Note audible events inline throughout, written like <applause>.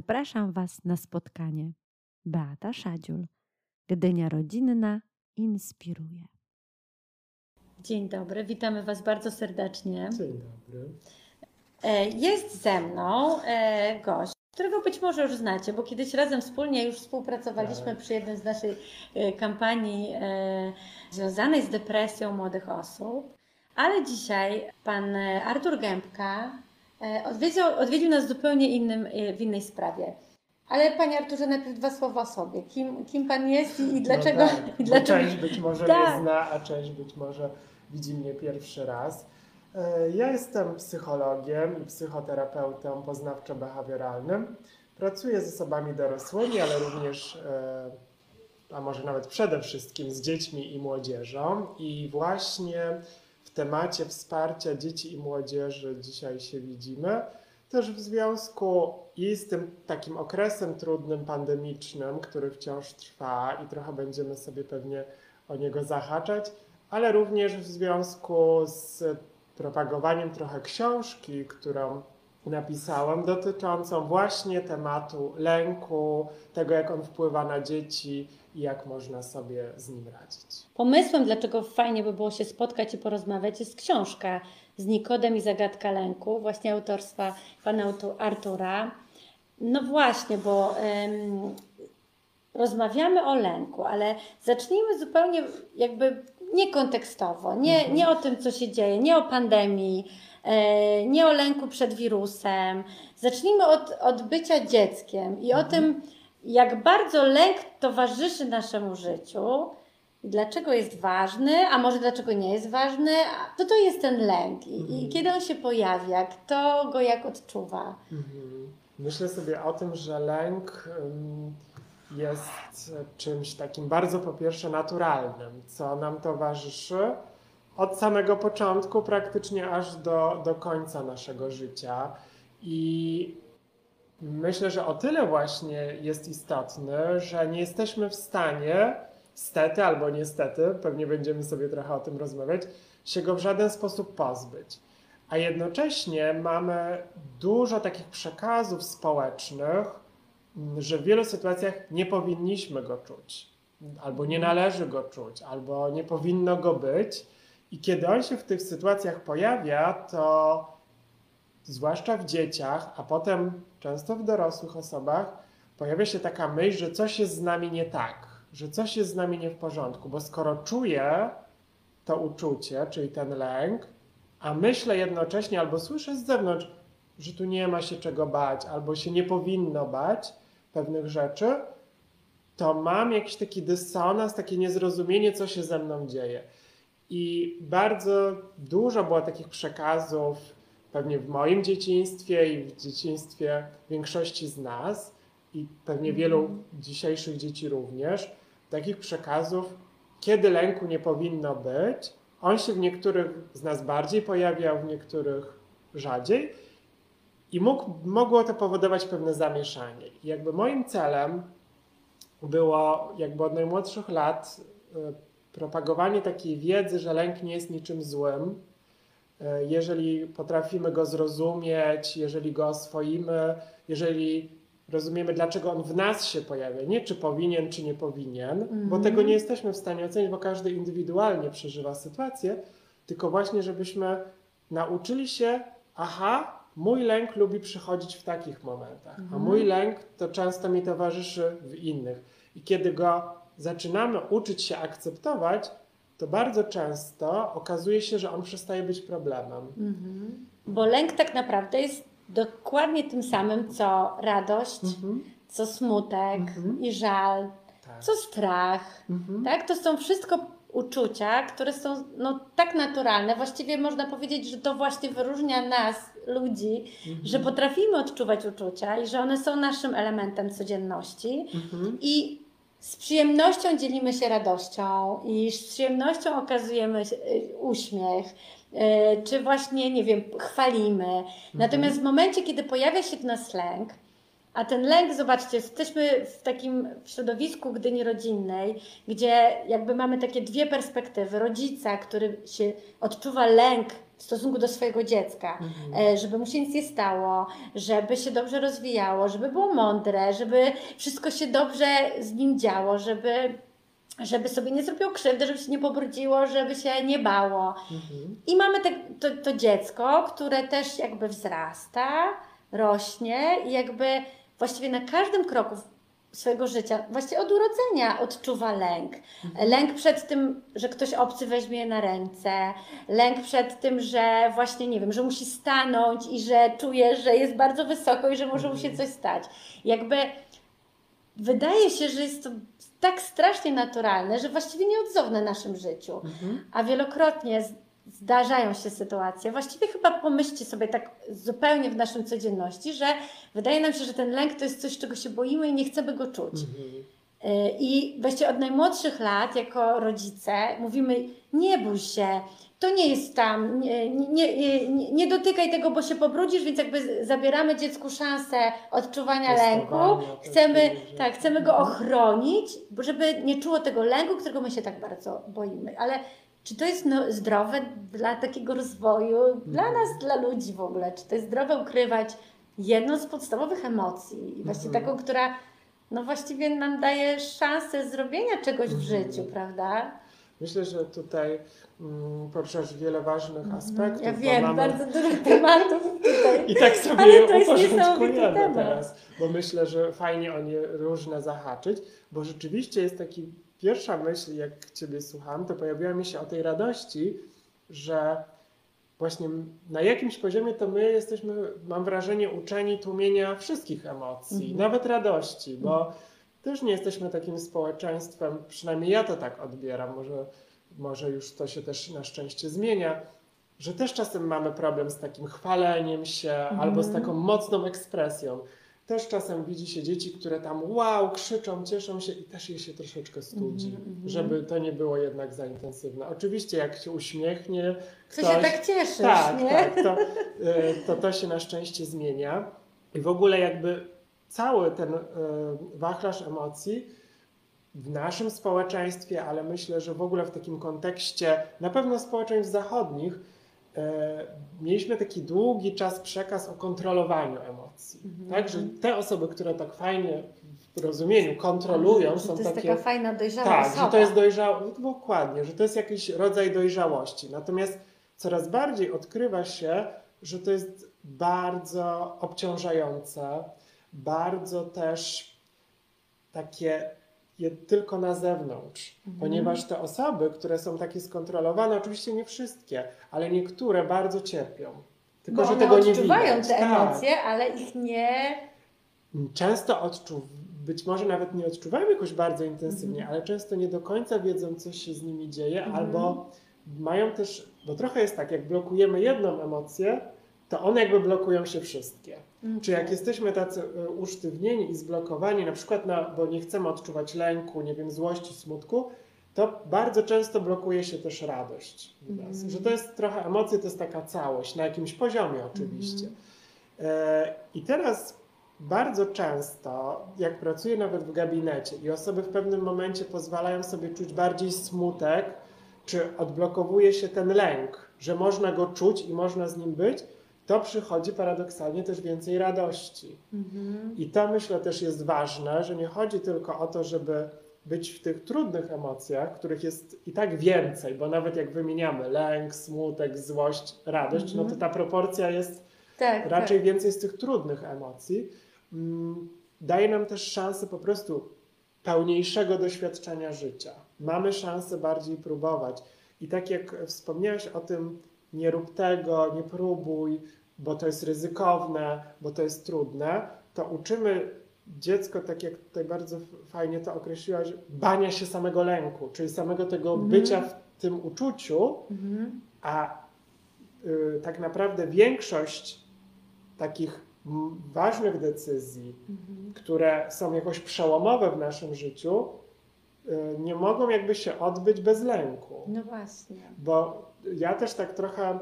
Zapraszam Was na spotkanie. Beata Szadziul, Gdynia Rodzinna inspiruje. Dzień dobry, witamy Was bardzo serdecznie. Dzień dobry. E, jest ze mną e, gość, którego być może już znacie, bo kiedyś razem wspólnie już współpracowaliśmy tak. przy jednej z naszej e, kampanii związanej z depresją młodych osób. Ale dzisiaj pan Artur Gębka odwiedził, odwiedził nas zupełnie innym, w innej sprawie. Ale Panie Arturze, najpierw dwa słowa o sobie. Kim, kim Pan jest i, i no dlaczego? No tak, i dlaczego... Część być może tak. mnie zna, a część być może widzi mnie pierwszy raz. E, ja jestem psychologiem i psychoterapeutą poznawczo-behawioralnym. Pracuję z osobami dorosłymi, ale również, e, a może nawet przede wszystkim z dziećmi i młodzieżą. I właśnie w temacie wsparcia dzieci i młodzieży dzisiaj się widzimy. Też w związku i z tym takim okresem trudnym, pandemicznym, który wciąż trwa i trochę będziemy sobie pewnie o niego zahaczać, ale również w związku z propagowaniem trochę książki, którą napisałam, dotyczącą właśnie tematu lęku, tego jak on wpływa na dzieci i jak można sobie z nim radzić. Pomysłem, dlaczego fajnie by było się spotkać i porozmawiać, jest książka z Nikodem i Zagadka Lęku, właśnie autorstwa pana Artura. No właśnie, bo um, rozmawiamy o lęku, ale zacznijmy zupełnie jakby niekontekstowo, nie, mhm. nie o tym, co się dzieje, nie o pandemii, e, nie o lęku przed wirusem. Zacznijmy od, od bycia dzieckiem i mhm. o tym, jak bardzo lęk towarzyszy naszemu życiu. Dlaczego jest ważny, a może dlaczego nie jest ważny? To to jest ten lęk i, mhm. i kiedy on się pojawia, kto go jak odczuwa. Mhm. Myślę sobie o tym, że lęk jest czymś takim bardzo po pierwsze naturalnym, co nam towarzyszy od samego początku, praktycznie aż do, do końca naszego życia. I myślę, że o tyle właśnie jest istotny, że nie jesteśmy w stanie, stety albo niestety, pewnie będziemy sobie trochę o tym rozmawiać, się go w żaden sposób pozbyć. A jednocześnie mamy dużo takich przekazów społecznych, że w wielu sytuacjach nie powinniśmy go czuć, albo nie należy go czuć, albo nie powinno go być. I kiedy on się w tych sytuacjach pojawia, to zwłaszcza w dzieciach, a potem często w dorosłych osobach, pojawia się taka myśl, że coś jest z nami nie tak, że coś jest z nami nie w porządku, bo skoro czuję to uczucie, czyli ten lęk, a myślę jednocześnie albo słyszę z zewnątrz, że tu nie ma się czego bać, albo się nie powinno bać pewnych rzeczy, to mam jakiś taki dysonans, takie niezrozumienie, co się ze mną dzieje. I bardzo dużo było takich przekazów, pewnie w moim dzieciństwie i w dzieciństwie większości z nas, i pewnie wielu mhm. dzisiejszych dzieci również, takich przekazów, kiedy lęku nie powinno być. On się w niektórych z nas bardziej pojawiał, w niektórych rzadziej. I mógł, mogło to powodować pewne zamieszanie. I jakby moim celem było jakby od najmłodszych lat e, propagowanie takiej wiedzy, że lęk nie jest niczym złym. E, jeżeli potrafimy go zrozumieć, jeżeli go oswoimy, jeżeli rozumiemy, dlaczego on w nas się pojawia, nie czy powinien, czy nie powinien, mm. bo mhm. tego nie jesteśmy w stanie ocenić, bo każdy indywidualnie przeżywa sytuację, tylko właśnie, żebyśmy nauczyli się, aha, mój lęk lubi przychodzić w takich momentach, mhm. a mój lęk to często mi towarzyszy w innych. I kiedy go zaczynamy uczyć się akceptować, to bardzo często okazuje się, że on przestaje być problemem. Mhm. Bo lęk tak naprawdę jest dokładnie tym samym, co radość, mhm. co smutek mhm. i żal, tak. co strach. Mhm. Tak? To są wszystko uczucia, które są no, tak naturalne. Właściwie można powiedzieć, że to właśnie wyróżnia nas, ludzi, mhm. że potrafimy odczuwać uczucia i że one są naszym elementem codzienności. Mhm. I z przyjemnością dzielimy się radością i z przyjemnością okazujemy y, uśmiech, y, czy właśnie, nie wiem, chwalimy. Mhm. Natomiast w momencie, kiedy pojawia się w nas lęk, a ten lęk, zobaczcie, jesteśmy w takim środowisku Gdyni rodzinnej, gdzie jakby mamy takie dwie perspektywy. Rodzica, który się odczuwa lęk w stosunku do swojego dziecka, mhm. żeby mu się nic nie stało, żeby się dobrze rozwijało, żeby było mądre, żeby wszystko się dobrze z nim działo, żeby żeby sobie nie zrobiło krzywdy, żeby się nie pobrudziło, żeby się nie bało. Mhm. I mamy te, to, to dziecko, które też jakby wzrasta, rośnie i jakby właściwie na każdym kroku swojego życia, właściwie od urodzenia odczuwa lęk. Mhm. Lęk przed tym, że ktoś obcy weźmie je na ręce, lęk przed tym, że właśnie, nie wiem, że musi stanąć i że czuje, że jest bardzo wysoko i że może mu się mhm. coś stać. Jakby wydaje się, że jest to tak strasznie naturalne, że właściwie nieodzowne w naszym życiu. Mhm. A wielokrotnie zdarzają się sytuacje. Właściwie chyba pomyślcie sobie tak zupełnie w naszej codzienności, że wydaje nam się, że ten lęk to jest coś, czego się boimy i nie chcemy go czuć. Mhm. Y, I właściwie od najmłodszych lat, jako rodzice, mówimy: nie bój się, to nie jest tam, nie, nie, nie, nie, dotykaj tego, bo się pobrudzisz, więc jakby zabieramy dziecku szansę odczuwania lęku. Chcemy, tak, chcemy go mhm. ochronić, żeby nie czuło tego lęku, którego my się tak bardzo boimy. Ale czy to jest no, zdrowe dla takiego rozwoju, dla mhm. nas, dla ludzi w ogóle? Czy to jest zdrowe ukrywać jedną z podstawowych emocji, właściwie mhm. taką, która no właściwie nam daje szansę zrobienia czegoś w życiu, prawda? Myślę, że tutaj mm, poruszasz wiele ważnych mhm. aspektów. Ja wiem, mamy... bardzo dużo tematów tutaj. <laughs> I tak sobie je uporządkujemy teraz, bo myślę, że fajnie o nie różne zahaczyć, bo rzeczywiście jest taki pierwsza myśl, jak Ciebie słucham, to pojawiła mi się o tej radości, że właśnie na jakimś poziomie to my jesteśmy, mam wrażenie, uczeni tłumienia wszystkich emocji, mhm. nawet radości, bo też nie jesteśmy takim społeczeństwem, przynajmniej ja to tak odbieram, może, może już to się też na szczęście zmienia, że też czasem mamy problem z takim chwaleniem się mhm. albo z taką mocną ekspresją. Też czasem widzi się dzieci, które tam wow, krzyczą, cieszą się i też je się troszeczkę studzi, mm -hmm. żeby to nie było jednak za intensywne. Oczywiście jak się uśmiechnie ktoś... To się tak cieszy, Tak, nie? tak, to, e, to to się na szczęście zmienia. I w ogóle jakby cały ten e, wachlarz emocji w naszym społeczeństwie, ale myślę, że w ogóle w takim kontekście na pewno społeczeństw zachodnich, e, mieliśmy taki długi czas przekaz o kontrolowaniu emocji. Mhm. Tak, że te osoby, które tak fajnie w rozumieniu kontrolują, są takie... To jest takie, taka fajna, dojrzała Tak, osoba. że to jest dojrzałe, dokładnie, że to jest jakiś rodzaj dojrzałości. Natomiast coraz bardziej odkrywa się, że to jest bardzo obciążające, bardzo też takie tylko na zewnątrz, mhm. ponieważ te osoby, które są takie skontrolowane, oczywiście nie wszystkie, ale niektóre bardzo cierpią. Tylko, Bo że tego nie odczuwają te tak. emocje, ale ich nie... Często odczuwają, być może nawet nie odczuwają jakoś bardzo intensywnie, mhm. ale często nie do końca wiedzą, co się z nimi dzieje, mhm. albo mają też, bo trochę jest tak, jak blokujemy jedną emocję, to one jakby blokują się wszystkie. Okay. Czy jak jesteśmy tacy e, usztywnieni i zblokowani, na przykład na, bo nie chcemy odczuwać lęku, nie wiem, złości, smutku, to bardzo często blokuje się też radość. Mm. Że to jest trochę emocje, to jest taka całość, na jakimś poziomie oczywiście. Mm. I teraz bardzo często, jak pracuję nawet w gabinecie i osoby w pewnym momencie pozwalają sobie czuć bardziej smutek, czy odblokowuje się ten lęk, że można go czuć i można z nim być, to przychodzi paradoksalnie też więcej radości. Mhm. I to myślę też jest ważne, że nie chodzi tylko o to, żeby być w tych trudnych emocjach, których jest i tak więcej, bo nawet jak wymieniamy lęk, smutek, złość, radość, mhm. no to mhm. ta proporcja jest tak, raczej tak. więcej z tych trudnych emocji. Mm, daje nam też szansę po prostu pełniejszego doświadczenia życia. Mamy szansę bardziej próbować. I tak jak wspomniałeś o tym, nie rób tego, nie próbuj, bo to jest ryzykowne, bo to jest trudne, to uczymy dziecko, tak jak tutaj bardzo fajnie to określiłaś, bania się samego lęku, czyli samego tego mhm. bycia w tym uczuciu, mhm. a y, tak naprawdę większość takich ważnych decyzji, mhm. które są jakoś przełomowe w naszym życiu, y, nie mogą jakby się odbyć bez lęku. No właśnie. Bo ja też tak trochę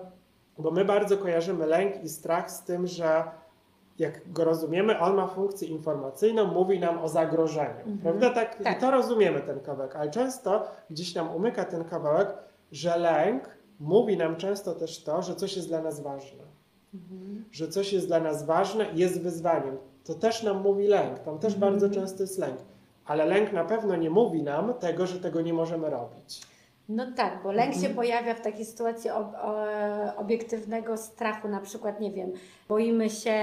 bo my bardzo kojarzymy lęk i strach z tym, że jak go rozumiemy, on ma funkcję informacyjną, mówi nam o zagrożeniu. Mhm. Prawda? Tak, tak. I to rozumiemy ten kawałek, ale często gdzieś nam umyka ten kawałek, że lęk mówi nam często też to, że coś jest dla nas ważne. Mhm. Że coś jest dla nas ważne i jest wyzwaniem. To też nam mówi lęk. Tam też Mhm. bardzo często jest lęk. Ale lęk na pewno nie mówi nam tego, że tego nie możemy robić. No tak, bo lęk się Mhm. pojawia w takiej sytuacji ob, obiektywnego strachu, na przykład, nie wiem, boimy się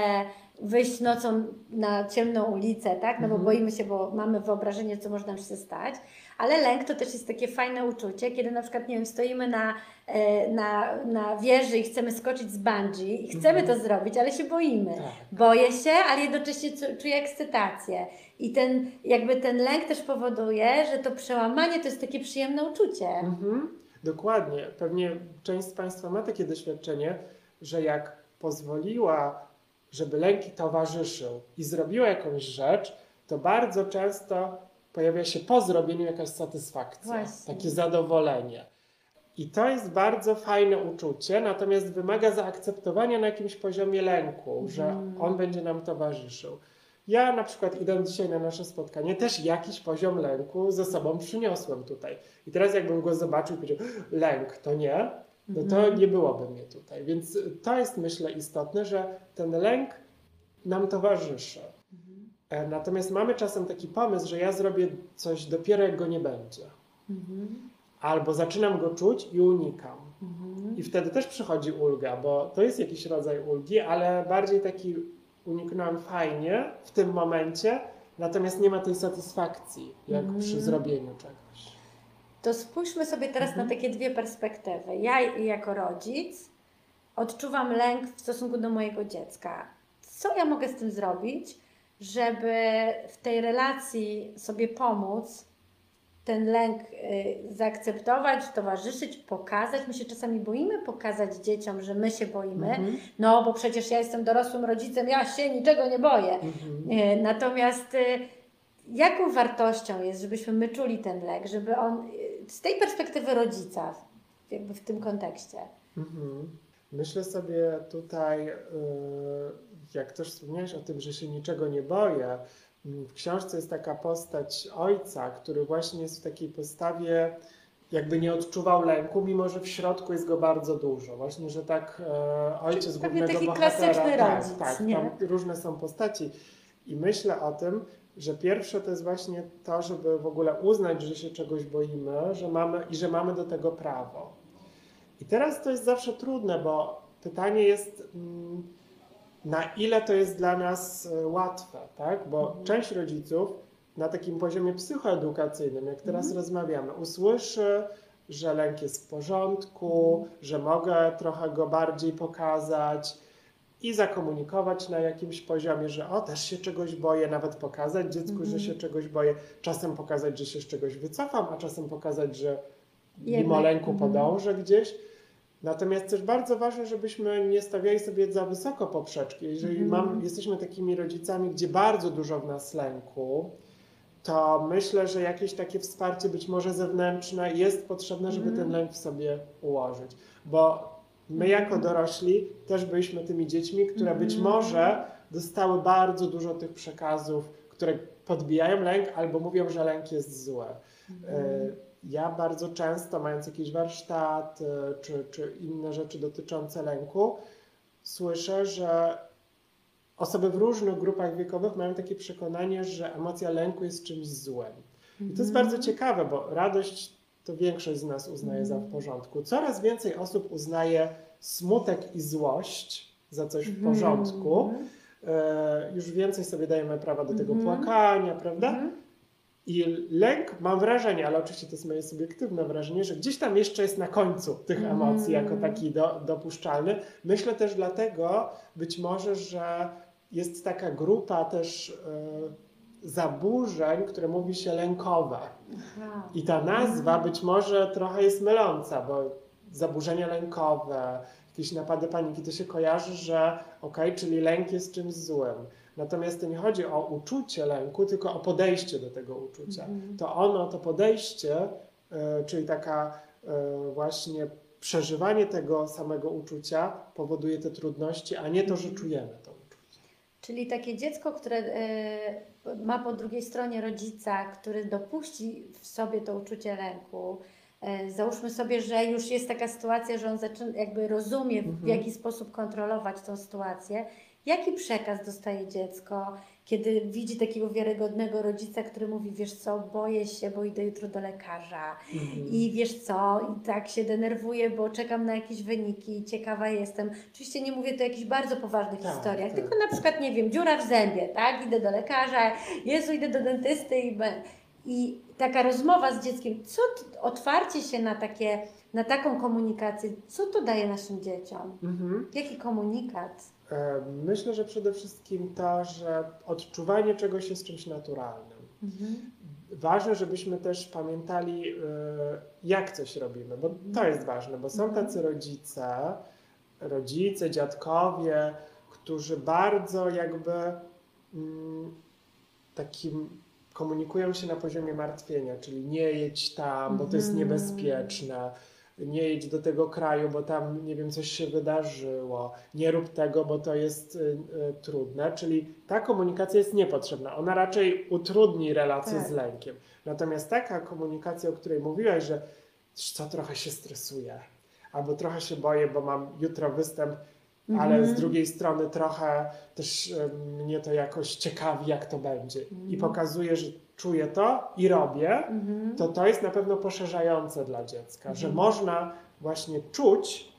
wyjść nocą na ciemną ulicę, tak? No bo Mhm. boimy się, bo mamy wyobrażenie, co może nam się stać. Ale lęk to też jest takie fajne uczucie, kiedy na przykład, nie wiem, stoimy na, e, na, na wieży i chcemy skoczyć z bungee i chcemy Mhm. to zrobić, ale się boimy. Tak. Boję się, ale jednocześnie czuję ekscytację. I ten, jakby ten lęk też powoduje, że to przełamanie to jest takie przyjemne uczucie. Mhm, dokładnie. Pewnie część z Państwa ma takie doświadczenie, że jak pozwoliła, żeby lęki towarzyszył i zrobiła jakąś rzecz, to bardzo często pojawia się po zrobieniu jakaś satysfakcja, Właśnie. takie zadowolenie. I to jest bardzo fajne uczucie, natomiast wymaga zaakceptowania na jakimś poziomie lęku, że Mhm. on będzie nam towarzyszył. Ja na przykład idąc dzisiaj na nasze spotkanie, też jakiś poziom lęku ze sobą przyniosłem tutaj. I teraz jakbym go zobaczył i powiedział, lęk to nie, no to Mhm. nie byłoby mnie tutaj. Więc to jest myślę istotne, że ten lęk nam towarzyszy. Mhm. E, Natomiast mamy czasem taki pomysł, że ja zrobię coś dopiero jak go nie będzie. Mhm. Albo zaczynam go czuć i unikam. Mhm. I wtedy też przychodzi ulga, bo to jest jakiś rodzaj ulgi, ale bardziej taki uniknąłem fajnie w tym momencie, natomiast nie ma tej satysfakcji, jak przy zrobieniu czegoś. To spójrzmy sobie teraz Mhm. na takie dwie perspektywy. Ja jako rodzic odczuwam lęk w stosunku do mojego dziecka. Co ja mogę z tym zrobić, żeby w tej relacji sobie pomóc, ten lęk y, zaakceptować, towarzyszyć, pokazać. My się czasami boimy pokazać dzieciom, że my się boimy. Mhm. No, bo przecież ja jestem dorosłym rodzicem, ja się niczego nie boję. Mhm. E, Natomiast e, jaką wartością jest, żebyśmy my czuli ten lek, żeby on z tej perspektywy rodzica, jakby w tym kontekście. Mhm. Myślę sobie tutaj, y, jak też wspomniałeś o tym, że się niczego nie boję. mm, W książce jest taka postać ojca, który właśnie jest w takiej postawie, jakby nie odczuwał lęku, mimo że w środku jest go bardzo dużo. Właśnie, że tak e, ojciec głównego taki bohatera. klasyczny tak, rodzic, tak, nie? tam różne są postaci. I myślę o tym, że pierwsze to jest właśnie to, żeby w ogóle uznać, że się czegoś boimy, że mamy i że mamy do tego prawo. I teraz to jest zawsze trudne, bo pytanie jest, mm, na ile to jest dla nas e, łatwe, tak? Bo Mhm. część rodziców na takim poziomie psychoedukacyjnym, jak teraz Mhm. rozmawiamy, usłyszy, że lęk jest w porządku, Mhm. że mogę trochę go bardziej pokazać i zakomunikować na jakimś poziomie, że o, też się czegoś boję, nawet pokazać dziecku, że Mhm. się czegoś boję, czasem pokazać, że się z czegoś wycofam, a czasem pokazać, że mimo Jednak, lęku mhm. podążę gdzieś. Natomiast też bardzo ważne, żebyśmy nie stawiali sobie za wysoko poprzeczki. Jeżeli Mhm. mam, jesteśmy takimi rodzicami, gdzie bardzo dużo w nas lęku, to myślę, że jakieś takie wsparcie, być może zewnętrzne, jest potrzebne, żeby Mhm. ten lęk w sobie ułożyć. Bo my Mhm. jako dorośli też byliśmy tymi dziećmi, które być Mhm. może dostały bardzo dużo tych przekazów, które podbijają lęk albo mówią, że lęk jest zły. Mhm. E, Ja bardzo często, mając jakiś warsztat e, czy, czy inne rzeczy dotyczące lęku, słyszę, że osoby w różnych grupach wiekowych mają takie przekonanie, że emocja lęku jest czymś złym. I to jest Mhm. bardzo ciekawe, bo radość to większość z nas uznaje za w porządku. Coraz więcej osób uznaje smutek i złość za coś w porządku. Mhm. E, Już więcej sobie dajemy prawa do tego Mhm. płakania, prawda? Mhm. I lęk, mam wrażenie, ale oczywiście to jest moje subiektywne wrażenie, że gdzieś tam jeszcze jest na końcu tych emocji jako taki do, dopuszczalny. Myślę też dlatego, być może, że jest taka grupa też e, zaburzeń, które mówi się lękowe. Aha. I ta nazwa być może trochę jest myląca, bo zaburzenia lękowe, jakieś napady paniki, to się kojarzy, że okej, czyli lęk jest czymś złym. Natomiast to nie chodzi o uczucie lęku, tylko o podejście do tego uczucia. Mhm. To ono, to podejście, e, czyli taka e, właśnie przeżywanie tego samego uczucia powoduje te trudności, a nie to, że czujemy. Czyli takie dziecko, które e, ma po drugiej stronie rodzica, który dopuści w sobie to uczucie lęku, e, załóżmy sobie, że już jest taka sytuacja, że on zaczyna, jakby rozumie, w Mhm. jaki sposób kontrolować tą sytuację, jaki przekaz dostaje dziecko, kiedy widzi takiego wiarygodnego rodzica, który mówi, wiesz co, boję się, bo idę jutro do lekarza Mhm. i wiesz co, i tak się denerwuję, bo czekam na jakieś wyniki, ciekawa jestem. Oczywiście nie mówię tu o jakichś bardzo poważnych Tak, historiach, tak. tylko na przykład, nie wiem, dziura w zębie, tak? Idę do lekarza, Jezu, idę do dentysty i, i taka rozmowa z dzieckiem, co t- otwarcie się na takie, na taką komunikację, co to daje naszym dzieciom? Mhm. Jaki komunikat? E, Myślę, że przede wszystkim to, że odczuwanie czegoś jest czymś naturalnym. Ważne, żebyśmy też pamiętali, e, jak coś robimy, bo to jest ważne, bo są Mhm. tacy rodzice, rodzice, dziadkowie, którzy bardzo jakby mm, takim komunikują się na poziomie martwienia, czyli nie jedź tam, bo to jest Mhm. niebezpieczne, nie jedź do tego kraju, bo tam, nie wiem, coś się wydarzyło, nie rób tego, bo to jest y, y, trudne, czyli ta komunikacja jest niepotrzebna. Ona raczej utrudni relację Tak. z lękiem. Natomiast taka komunikacja, o której mówiłaś, że "Wiesz co, trochę się stresuję, albo trochę się boję, bo mam jutro występ, ale Mhm. z drugiej strony trochę też y, mnie to jakoś ciekawi, jak to będzie. I Mhm. pokazuję, że czuję to i robię, Mhm. to to jest na pewno poszerzające dla dziecka, że Mhm. można właśnie czuć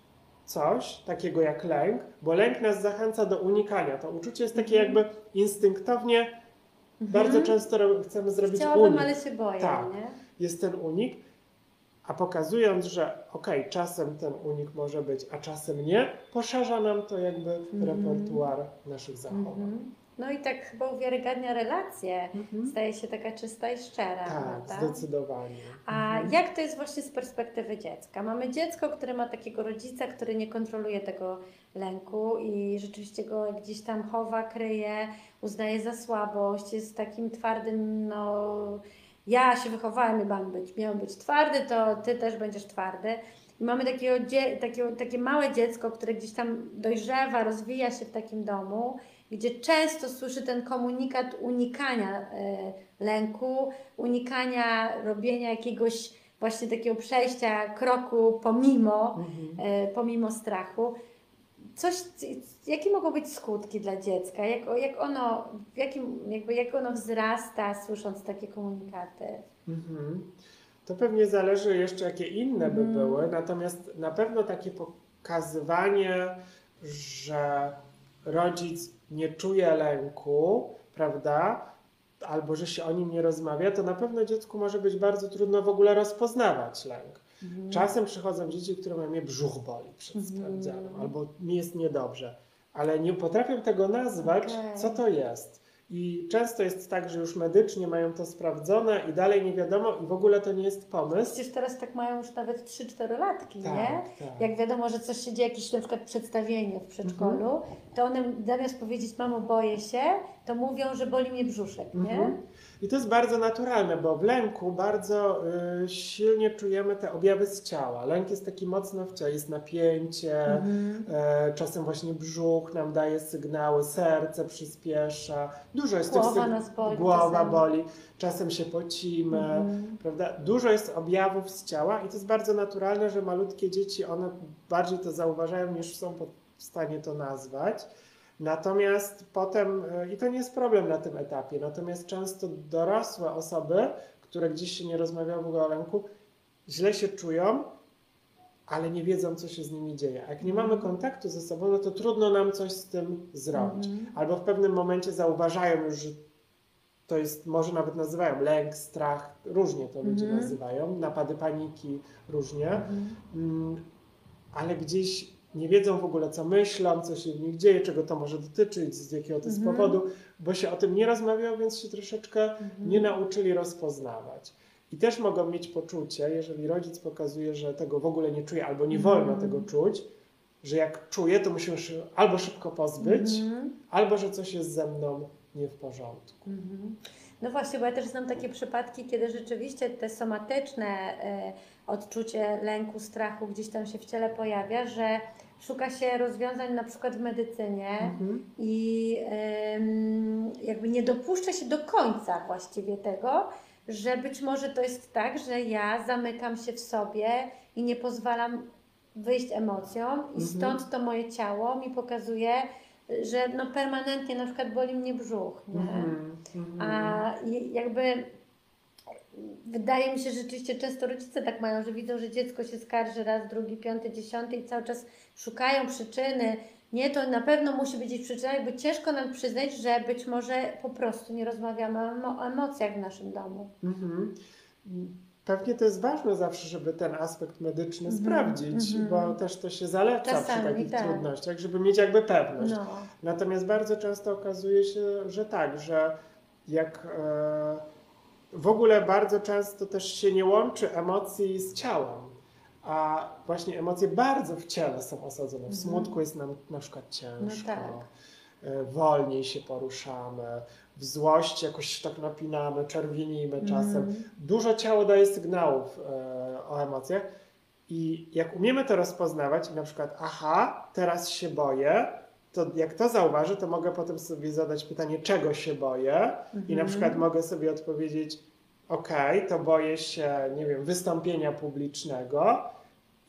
coś takiego jak lęk, bo lęk nas zachęca do unikania. To uczucie jest takie Mhm. jakby instynktownie, bardzo często chcemy zrobić Chciałabym, unik. ale się boję, Tak. nie? Jest ten unik, a pokazując, że okej, czasem ten unik może być, a czasem nie, poszerza nam to jakby Mhm. repertuar naszych zachowań. No i tak chyba uwiarygadnia relacje. Mhm. Staje się taka czysta i szczera, Tak, prawda? zdecydowanie. A Mhm. jak to jest właśnie z perspektywy dziecka? Mamy dziecko, które ma takiego rodzica, który nie kontroluje tego lęku i rzeczywiście go gdzieś tam chowa, kryje, uznaje za słabość, jest takim twardym, no ja się wychowałem i mam być, miałem być twardy, to ty też będziesz twardy. I mamy takiego, takie małe dziecko, które gdzieś tam dojrzewa, rozwija się w takim domu, gdzie często słyszy ten komunikat unikania e, lęku, unikania robienia jakiegoś właśnie takiego przejścia kroku pomimo, Mhm. e, pomimo strachu. Coś, jakie mogą być skutki dla dziecka? Jak, jak, ono, jakim, jakby jak ono wzrasta, słysząc takie komunikaty? Mhm. To pewnie zależy jeszcze, jakie inne by Mhm. były, natomiast na pewno takie pokazywanie, że rodzic nie czuje lęku, prawda, albo że się o nim nie rozmawia, to na pewno dziecku może być bardzo trudno w ogóle rozpoznawać lęk. Mhm. Czasem przychodzą dzieci, które mają mnie brzuch boli przed Mhm. sprawdzianem, albo mi jest niedobrze, ale nie potrafią tego nazwać, Okej. co to jest. I często jest tak, że już medycznie mają to sprawdzone i dalej nie wiadomo i w ogóle to nie jest pomysł. Przecież teraz tak mają już nawet 3-4 latki, nie? Tak, tak. Jak wiadomo, że coś się dzieje, jakieś na przykład przedstawienie w przedszkolu, Mhm. to one zamiast powiedzieć mamo boję się, to mówią, że boli mnie brzuszek, nie? I to jest bardzo naturalne, bo w lęku bardzo y, silnie czujemy te objawy z ciała. Lęk jest taki mocno w ciele, jest napięcie, Mhm. e, czasem właśnie brzuch nam daje sygnały, serce przyspiesza. Dużo jest tych Głowa syg- nas boli Głowa czasem. boli, czasem się pocimy, Mhm. prawda? Dużo jest objawów z ciała i to jest bardzo naturalne, że malutkie dzieci, one bardziej to zauważają niż są w stanie to nazwać. Natomiast potem, e, i to nie jest problem na tym etapie, natomiast często dorosłe osoby, które gdzieś się nie rozmawiają w ogóle o lęku, źle się czują, ale nie wiedzą, co się z nimi dzieje. Jak nie mamy kontaktu ze sobą, no to trudno nam coś z tym zrobić. Mhm. Albo w pewnym momencie zauważają już, że to jest, może nawet nazywają lęk, strach, różnie to ludzie Mhm. nazywają, napady paniki, różnie, Mhm. mm, ale gdzieś nie wiedzą w ogóle, co myślą, co się w nich dzieje, czego to może dotyczyć, z jakiego to jest Mhm. powodu, bo się o tym nie rozmawiało, więc się troszeczkę Mhm. nie nauczyli rozpoznawać. I też mogą mieć poczucie, jeżeli rodzic pokazuje, że tego w ogóle nie czuje, albo nie wolno Mhm. tego czuć, że jak czuje, to musimy się albo szybko pozbyć, albo że coś jest ze mną nie w porządku. No właśnie, bo ja też znam takie przypadki, kiedy rzeczywiście te somatyczne e, odczucie lęku, strachu gdzieś tam się w ciele pojawia, że szuka się rozwiązań na przykład w medycynie Mhm. i jakby nie dopuszcza się do końca właściwie tego, że być może to jest tak, że ja zamykam się w sobie i nie pozwalam wyjść emocjom i Mhm. stąd to moje ciało mi pokazuje, że no permanentnie na przykład boli mnie brzuch, nie? Mhm, mhm. A i- jakby wydaje mi się, że rzeczywiście często rodzice tak mają, że widzą, że dziecko się skarży raz, drugi, piąty, dziesiąty i cały czas szukają przyczyny. Nie, to na pewno musi być przyczyna, jakby ciężko nam przyznać, że być może po prostu nie rozmawiamy o emo- o emocjach w naszym domu. Mhm. Pewnie to jest ważne zawsze, żeby ten aspekt medyczny Mhm, sprawdzić, mhm. bo też to się zaleca przy Czasami, takich tak. trudnościach, żeby mieć jakby pewność. No. Natomiast bardzo często okazuje się, że tak, że jak e, w ogóle bardzo często też się nie łączy emocji z ciałem, a właśnie emocje bardzo w ciele są osadzone. W Mhm. smutku jest nam na przykład ciężko, tak. e, wolniej się poruszamy, w złości jakoś tak napinamy, czerwienimy czasem. Mhm. Dużo ciało daje sygnałów e, o emocjach i jak umiemy to rozpoznawać i na przykład aha, teraz się boję, to jak to zauważę, to mogę potem sobie zadać pytanie, czego się boję i na Mhm. przykład mogę sobie odpowiedzieć okej, to boję się, nie wiem, wystąpienia publicznego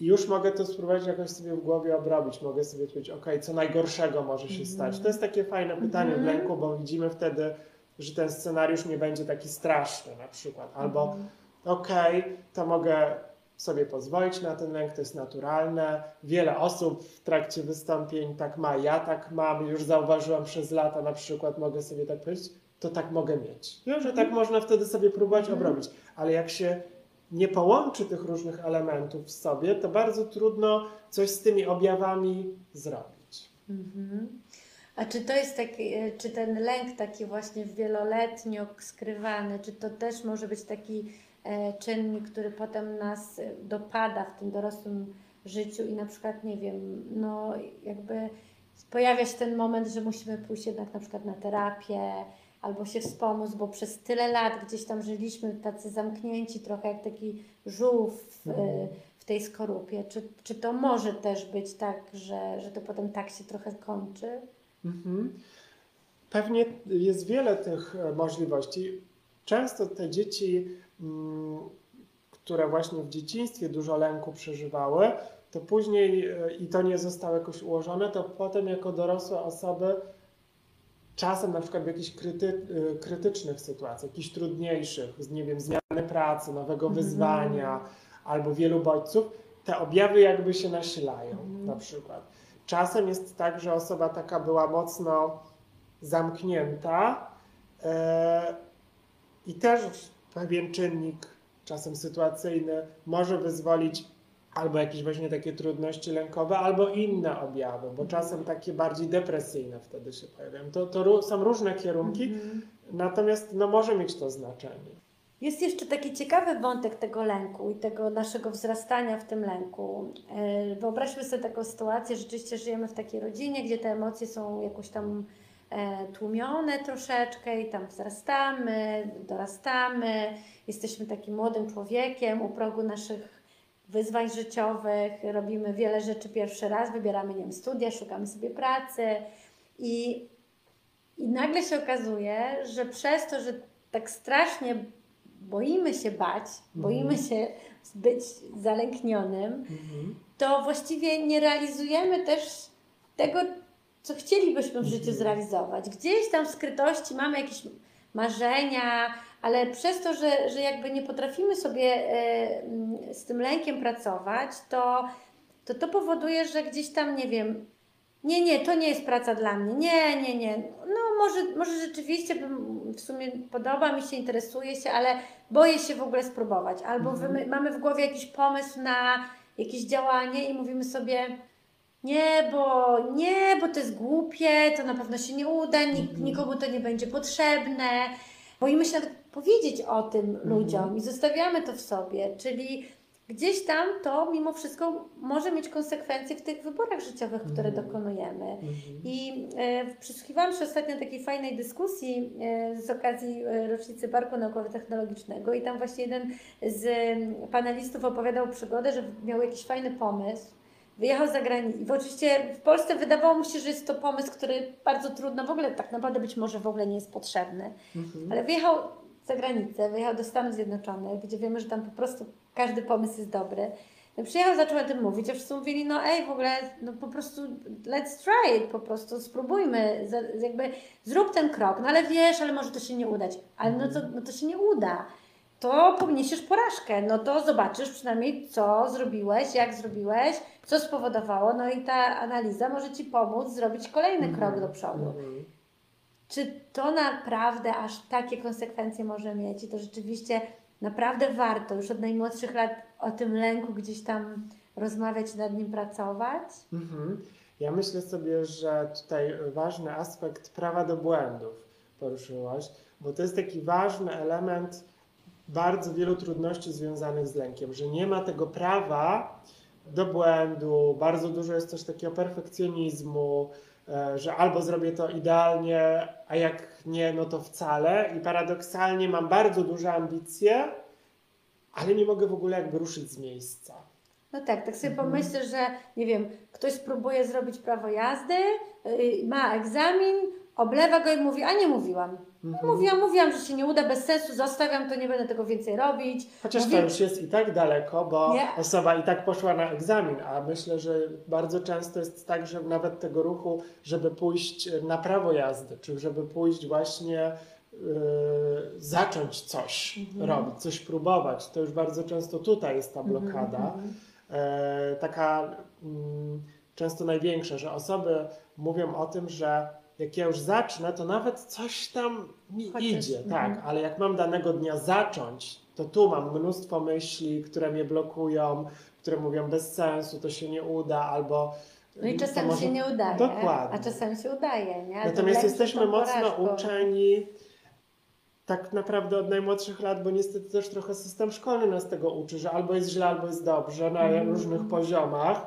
i już mogę to spróbować jakoś sobie w głowie obrobić. Mogę sobie odpowiedzieć, okej, co najgorszego może się Mhm. stać. To jest takie fajne pytanie w Mhm. lęku, bo widzimy wtedy, że ten scenariusz nie będzie taki straszny na przykład. Albo Mhm. okej, to mogę sobie pozwolić na ten lęk, to jest naturalne. Wiele osób w trakcie wystąpień tak ma, ja tak mam, już zauważyłam przez lata na przykład, mogę sobie tak powiedzieć, to tak mogę mieć. No, że tak można wtedy sobie próbować obrobić. Ale jak się nie połączy tych różnych elementów w sobie, to bardzo trudno coś z tymi objawami zrobić. Mhm. A czy to jest taki, e, czy ten lęk taki właśnie wieloletnio skrywany, czy to też może być taki e, czynnik, który potem nas e, dopada w tym dorosłym życiu i na przykład, nie wiem, no jakby pojawia się ten moment, że musimy pójść jednak na przykład na terapię albo się wspomóc, bo przez tyle lat gdzieś tam żyliśmy tacy zamknięci, trochę jak taki żółw w, e, Mhm. w tej skorupie. Czy, czy to może też być tak, że, że to potem tak się trochę kończy? Mhm. Pewnie jest wiele tych e, możliwości. Często te dzieci, mm, które właśnie w dzieciństwie dużo lęku przeżywały, to później e, i to nie zostało jakoś ułożone, to potem jako dorosłe osoby czasem na przykład w jakichś kryty, e, krytycznych sytuacjach, jakichś trudniejszych, z, nie wiem, zmiany pracy, nowego Mhm. wyzwania albo wielu bodźców, te objawy jakby się nasilają Mhm. na przykład. Czasem jest tak, że osoba taka była mocno zamknięta e, i też pewien czynnik, czasem sytuacyjny, może wyzwolić albo jakieś właśnie takie trudności lękowe, albo inne objawy, bo czasem takie bardziej depresyjne wtedy się pojawiają. To, to są różne kierunki, Mhm. natomiast no, może mieć to znaczenie. Jest jeszcze taki ciekawy wątek tego lęku i tego naszego wzrastania w tym lęku. E, Wyobraźmy sobie taką sytuację, rzeczywiście żyjemy w takiej rodzinie, gdzie te emocje są jakoś tam e, tłumione troszeczkę i tam wzrastamy, dorastamy, jesteśmy takim młodym człowiekiem u progu naszych wyzwań życiowych, robimy wiele rzeczy pierwszy raz, wybieramy, nie wiem, studia, szukamy sobie pracy i, i nagle się okazuje, że przez to, że tak strasznie boimy się bać, boimy się być zalęknionym, Mhm. to właściwie nie realizujemy też tego, co chcielibyśmy w życiu zrealizować. Gdzieś tam w skrytości mamy jakieś marzenia, ale przez to, że, że jakby nie potrafimy sobie e, mm, z tym lękiem pracować, to, to to powoduje, że gdzieś tam, nie wiem, nie, nie, to nie jest praca dla mnie, nie, nie, nie, no może, może rzeczywiście bym, w sumie podoba mi się, interesuje się, ale boję się w ogóle spróbować. Albo Mhm. mamy w głowie jakiś pomysł na jakieś działanie i mówimy sobie, nie, bo nie, bo to jest głupie, to na pewno się nie uda, nik- Mhm. nikomu to nie będzie potrzebne. Boimy się nawet powiedzieć o tym Mhm. ludziom i zostawiamy to w sobie, czyli gdzieś tam to mimo wszystko może mieć konsekwencje w tych wyborach życiowych, które Mhm. dokonujemy. Mhm. I e, przysłuchiwałam się ostatnio takiej fajnej dyskusji e, z okazji e, rocznicy Parku Naukowo-Technologicznego i tam właśnie jeden z panelistów opowiadał przygodę, że miał jakiś fajny pomysł, wyjechał za granicę. I oczywiście w Polsce wydawało mu się, że jest to pomysł, który bardzo trudno, w ogóle tak naprawdę być może w ogóle nie jest potrzebny. Mhm. Ale wyjechał za granicę, wyjechał do Stanów Zjednoczonych, gdzie wiemy, że tam po prostu każdy pomysł jest dobry. No przyjechał, zaczął o tym mówić, a wszyscy mówili, no ej, w ogóle, no po prostu let's try it, po prostu spróbujmy, jakby zrób ten krok, no ale wiesz, ale może to się nie udać, ale no to, no to się nie uda to poniesiesz porażkę. No to zobaczysz przynajmniej, co zrobiłeś, jak zrobiłeś, co spowodowało, no i ta analiza może Ci pomóc zrobić kolejny krok do przodu. Czy to naprawdę aż takie konsekwencje może mieć i to rzeczywiście naprawdę warto już od najmłodszych lat o tym lęku gdzieś tam rozmawiać, nad nim pracować? -hmm. Ja myślę sobie, że tutaj ważny aspekt prawa do błędów poruszyłaś, bo to jest taki ważny element bardzo wielu trudności związanych z lękiem, że nie ma tego prawa do błędu, bardzo dużo jest też takiego perfekcjonizmu, że albo zrobię to idealnie, a jak nie, no to wcale. I paradoksalnie mam bardzo duże ambicje, ale nie mogę w ogóle jakby ruszyć z miejsca. No tak, tak sobie mhm. pomyślę, że nie wiem, ktoś spróbuje zrobić prawo jazdy, y, ma egzamin, oblewa go i mówi, a nie mówiłam. Mhm. Mówiłam, mówiłam, że się nie uda, bez sensu, zostawiam to, nie będę tego więcej robić. Chociaż to już jest i tak daleko, bo nie. osoba i tak poszła na egzamin, a myślę, że bardzo często jest tak, że nawet tego ruchu, żeby pójść na prawo jazdy, czy żeby pójść właśnie yy, zacząć coś mhm. robić, coś próbować, to już bardzo często tutaj jest ta mhm, blokada. Mhm. Yy, taka yy, często największa, że osoby mówią o tym, że jak ja już zacznę, to nawet coś tam mi Chociaż, idzie, mhm. tak, ale jak mam danego dnia zacząć, to tu mam mnóstwo myśli, które mnie blokują, które mówią bez sensu, to się nie uda, albo no i czasem może... się nie udaje, Dokładnie. a czasem się udaje, nie? Natomiast jesteśmy mocno uczeni tak naprawdę od najmłodszych lat, bo niestety też trochę system szkolny nas tego uczy, że albo jest źle, albo jest dobrze na mm. różnych poziomach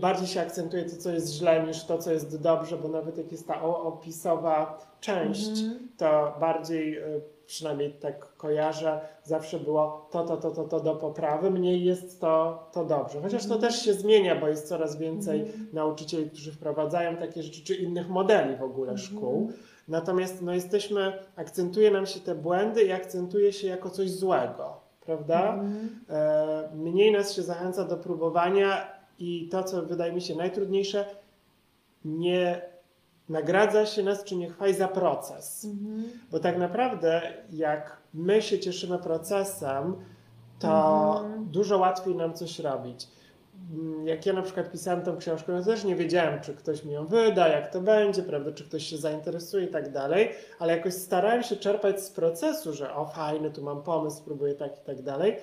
bardziej się akcentuje to, co jest źle, niż to, co jest dobrze, bo nawet jak jest ta opisowa część, mm -hmm. to bardziej, e, przynajmniej tak kojarzę, zawsze było to, to, to, to, to do poprawy, mniej jest to, to dobrze. Chociaż to mhm. też się zmienia, bo jest coraz więcej mm -hmm. nauczycieli, którzy wprowadzają takie rzeczy, czy innych modeli w ogóle mhm. szkół. Natomiast no, jesteśmy, akcentuje nam się te błędy i akcentuje się jako coś złego, prawda? Mm -hmm. mniej nas się zachęca do próbowania i to, co wydaje mi się najtrudniejsze, nie nagradza się nas czy nie chwali za proces. Mhm. Bo tak naprawdę, jak my się cieszymy procesem, to mhm. dużo łatwiej nam coś robić. Mm, jak ja na przykład pisałem tą książkę, to też nie wiedziałem, czy ktoś mi ją wyda, jak to będzie, prawda, czy ktoś się zainteresuje i tak dalej, ale jakoś starałem się czerpać z procesu, że o fajny, tu mam pomysł, spróbuję tak i tak dalej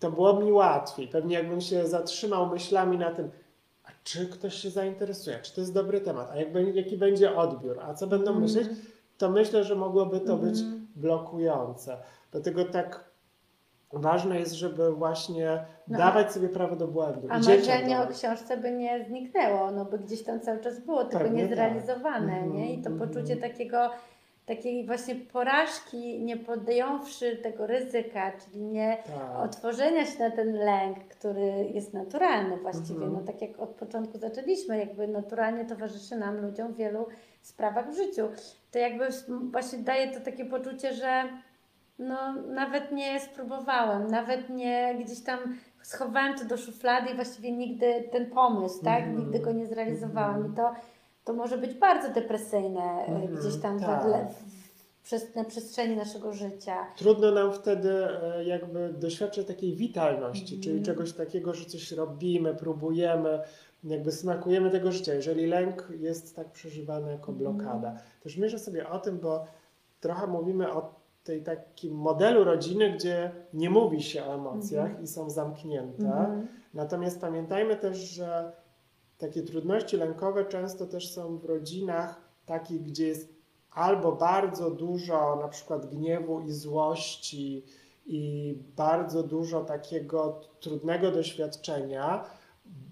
to było mi łatwiej. Pewnie jakbym się zatrzymał myślami na tym, a czy ktoś się zainteresuje, czy to jest dobry temat, a jak, jaki będzie odbiór, a co będą mm. myśleć, to myślę, że mogłoby to mm. być blokujące. Dlatego tak ważne jest, żeby właśnie no, dawać sobie prawo do błędu. A marzenie o książce by nie zniknęło, no by gdzieś tam cały czas było, tylko Pewnie nie tak. zrealizowane, tak. nie? I to -hmm. poczucie takiego takiej właśnie porażki, nie podjąwszy tego ryzyka, czyli nie tak. otworzenia się na ten lęk, który jest naturalny właściwie. Mhm. No tak jak od początku zaczęliśmy, jakby naturalnie towarzyszy nam, ludziom w wielu sprawach w życiu. To jakby właśnie daje to takie poczucie, że no nawet nie spróbowałem, nawet nie gdzieś tam schowałem to do szuflady i właściwie nigdy ten pomysł, tak, mhm. nigdy go nie zrealizowałam i to to może być bardzo depresyjne mm, gdzieś tam tak. w, na przestrzeni naszego życia. Trudno nam wtedy e, jakby doświadczać takiej witalności, mm. czyli czegoś takiego, że coś robimy, próbujemy, jakby smakujemy tego życia, jeżeli lęk jest tak przeżywany jako mhm. blokada. Mm. Też myślę sobie o tym, bo trochę mówimy o tej takim modelu rodziny, gdzie nie mówi się o emocjach mm. i są zamknięte. Mhm. Natomiast pamiętajmy też, że takie trudności lękowe często też są w rodzinach takich, gdzie jest albo bardzo dużo na przykład gniewu i złości i bardzo dużo takiego trudnego doświadczenia,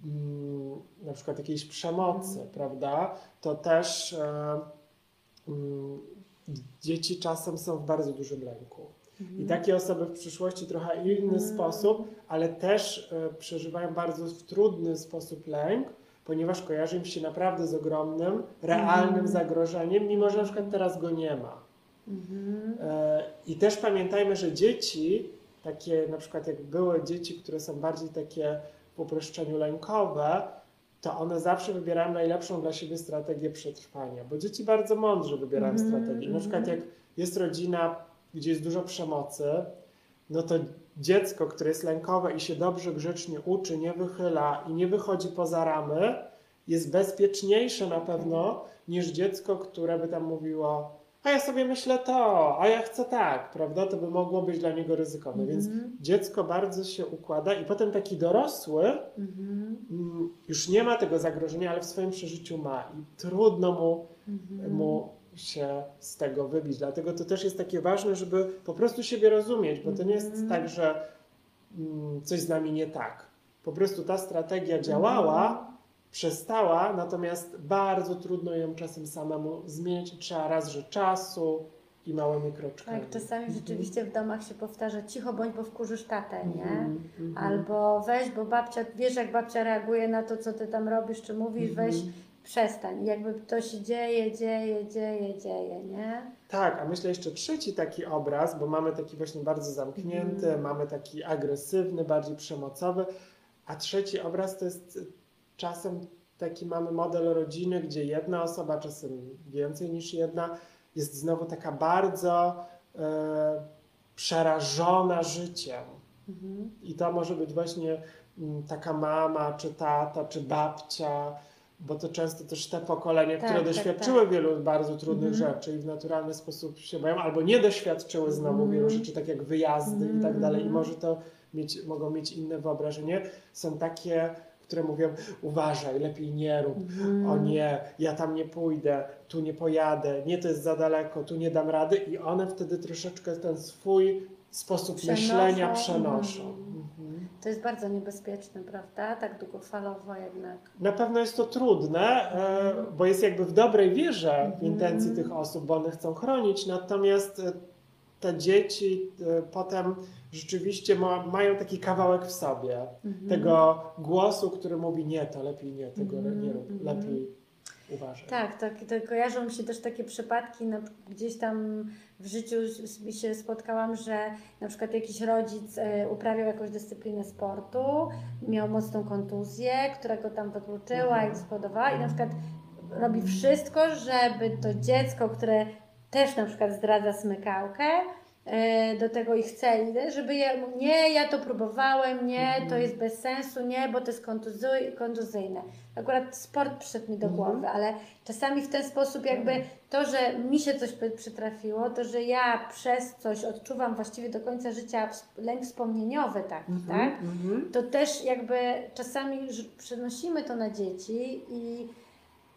mm, na przykład jakiejś przemocy, mm. prawda? To też e, mm, dzieci czasem są w bardzo dużym lęku. I mhm. takie osoby w przyszłości trochę inny mm. sposób, ale też e, przeżywają bardzo w trudny sposób lęk, ponieważ kojarzy mi się naprawdę z ogromnym, realnym mm. zagrożeniem, mimo że na przykład teraz go nie ma. Mhm. E, I też pamiętajmy, że dzieci, takie na przykład jak były dzieci, które są bardziej takie w uproszczeniu lękowe, to one zawsze wybierają najlepszą dla siebie strategię przetrwania, bo dzieci bardzo mądrze wybierają mm strategię. Na przykład jak jest rodzina, gdzie jest dużo przemocy, no to dziecko, które jest lękowe i się dobrze, grzecznie uczy, nie wychyla i nie wychodzi poza ramy, jest bezpieczniejsze na pewno niż dziecko, które by tam mówiło, a ja sobie myślę to, a ja chcę tak, prawda? To by mogło być dla niego ryzykowne. Mm -hmm. Więc mhm. dziecko bardzo się układa i potem taki dorosły mm -hmm. już nie ma tego zagrożenia, ale w swoim przeżyciu ma i trudno mu, mm -hmm. mu się z tego wybić. Dlatego to też jest takie ważne, żeby po prostu siebie rozumieć, bo to nie jest mhm. tak, że mm, coś z nami nie tak. Po prostu ta strategia działała, mhm. przestała, natomiast bardzo trudno ją czasem samemu zmienić. Trzeba raz, że czasu i małymi kroczkami. Tak, czasami mhm. rzeczywiście w domach się powtarza cicho bądź, bo wkurzysz tatę, nie? Albo weź, bo babcia, wiesz jak babcia reaguje na to, co ty tam robisz, czy mówisz, weź przestań. Jakby to się dzieje, dzieje, dzieje, dzieje, nie? Tak, a myślę jeszcze trzeci taki obraz, bo mamy taki właśnie bardzo zamknięty, mm. mamy taki agresywny, bardziej przemocowy, a trzeci obraz to jest czasem taki mamy model rodziny, gdzie jedna osoba, czasem więcej niż jedna, jest znowu taka bardzo e, przerażona życiem. Mm. I to może być właśnie mm, taka mama, czy tata, czy babcia, bo to często też te pokolenia, tak, które tak, doświadczyły tak. wielu bardzo trudnych mm. rzeczy i w naturalny sposób się boją, albo nie doświadczyły znowu mm. wielu rzeczy, tak jak wyjazdy mm. i tak dalej, i mhm. może to mieć, mogą mieć inne wyobrażenie, są takie, które mówią, uważaj, lepiej nie rób, o nie, ja tam nie pójdę, tu nie pojadę, nie, to jest za daleko, tu nie dam rady i one wtedy troszeczkę ten swój sposób przenoszą. myślenia przenoszą. Mm. To jest bardzo niebezpieczne, prawda? Tak długofalowo jednak. Na pewno jest to trudne, e, bo jest jakby w dobrej wierze w intencji tych osób, bo one chcą chronić, natomiast e, te dzieci e, potem rzeczywiście ma, mają taki kawałek w sobie mhm. tego głosu, który mówi nie, to lepiej nie, tego mhm. nie rób, lepiej Tak, tak, to kojarzą mi się też takie przypadki, no, gdzieś tam w życiu się spotkałam, że na przykład jakiś rodzic e, uprawiał jakąś dyscyplinę sportu, miał mocną kontuzję, która go tam wykluczyła mhm. i spowodowała i na przykład robi wszystko, żeby to dziecko, które też na przykład zdradza smykałkę, E, do tego i chcę, żeby ja, nie, ja to próbowałem, nie, to mhm. jest bez sensu, nie, bo to jest kontuzyjne. Akurat sport przyszedł mi do mhm. głowy, ale czasami w ten sposób jakby to, że mi się coś przytrafiło, to, że ja przez coś odczuwam właściwie do końca życia lęk wspomnieniowy taki, mhm, tak, to też jakby czasami przenosimy to na dzieci i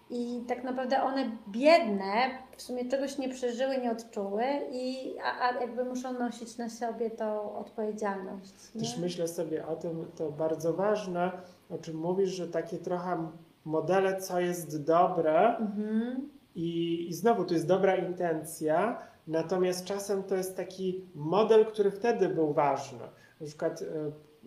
i tak naprawdę one biedne w sumie czegoś nie przeżyły, nie odczuły, i, a, a jakby muszą nosić na sobie tą odpowiedzialność. Nie? Też myślę sobie o tym, to bardzo ważne, o czym mówisz, że takie trochę modele, co jest dobre, mhm. i, i znowu to jest dobra intencja, natomiast czasem to jest taki model, który wtedy był ważny. Na przykład e,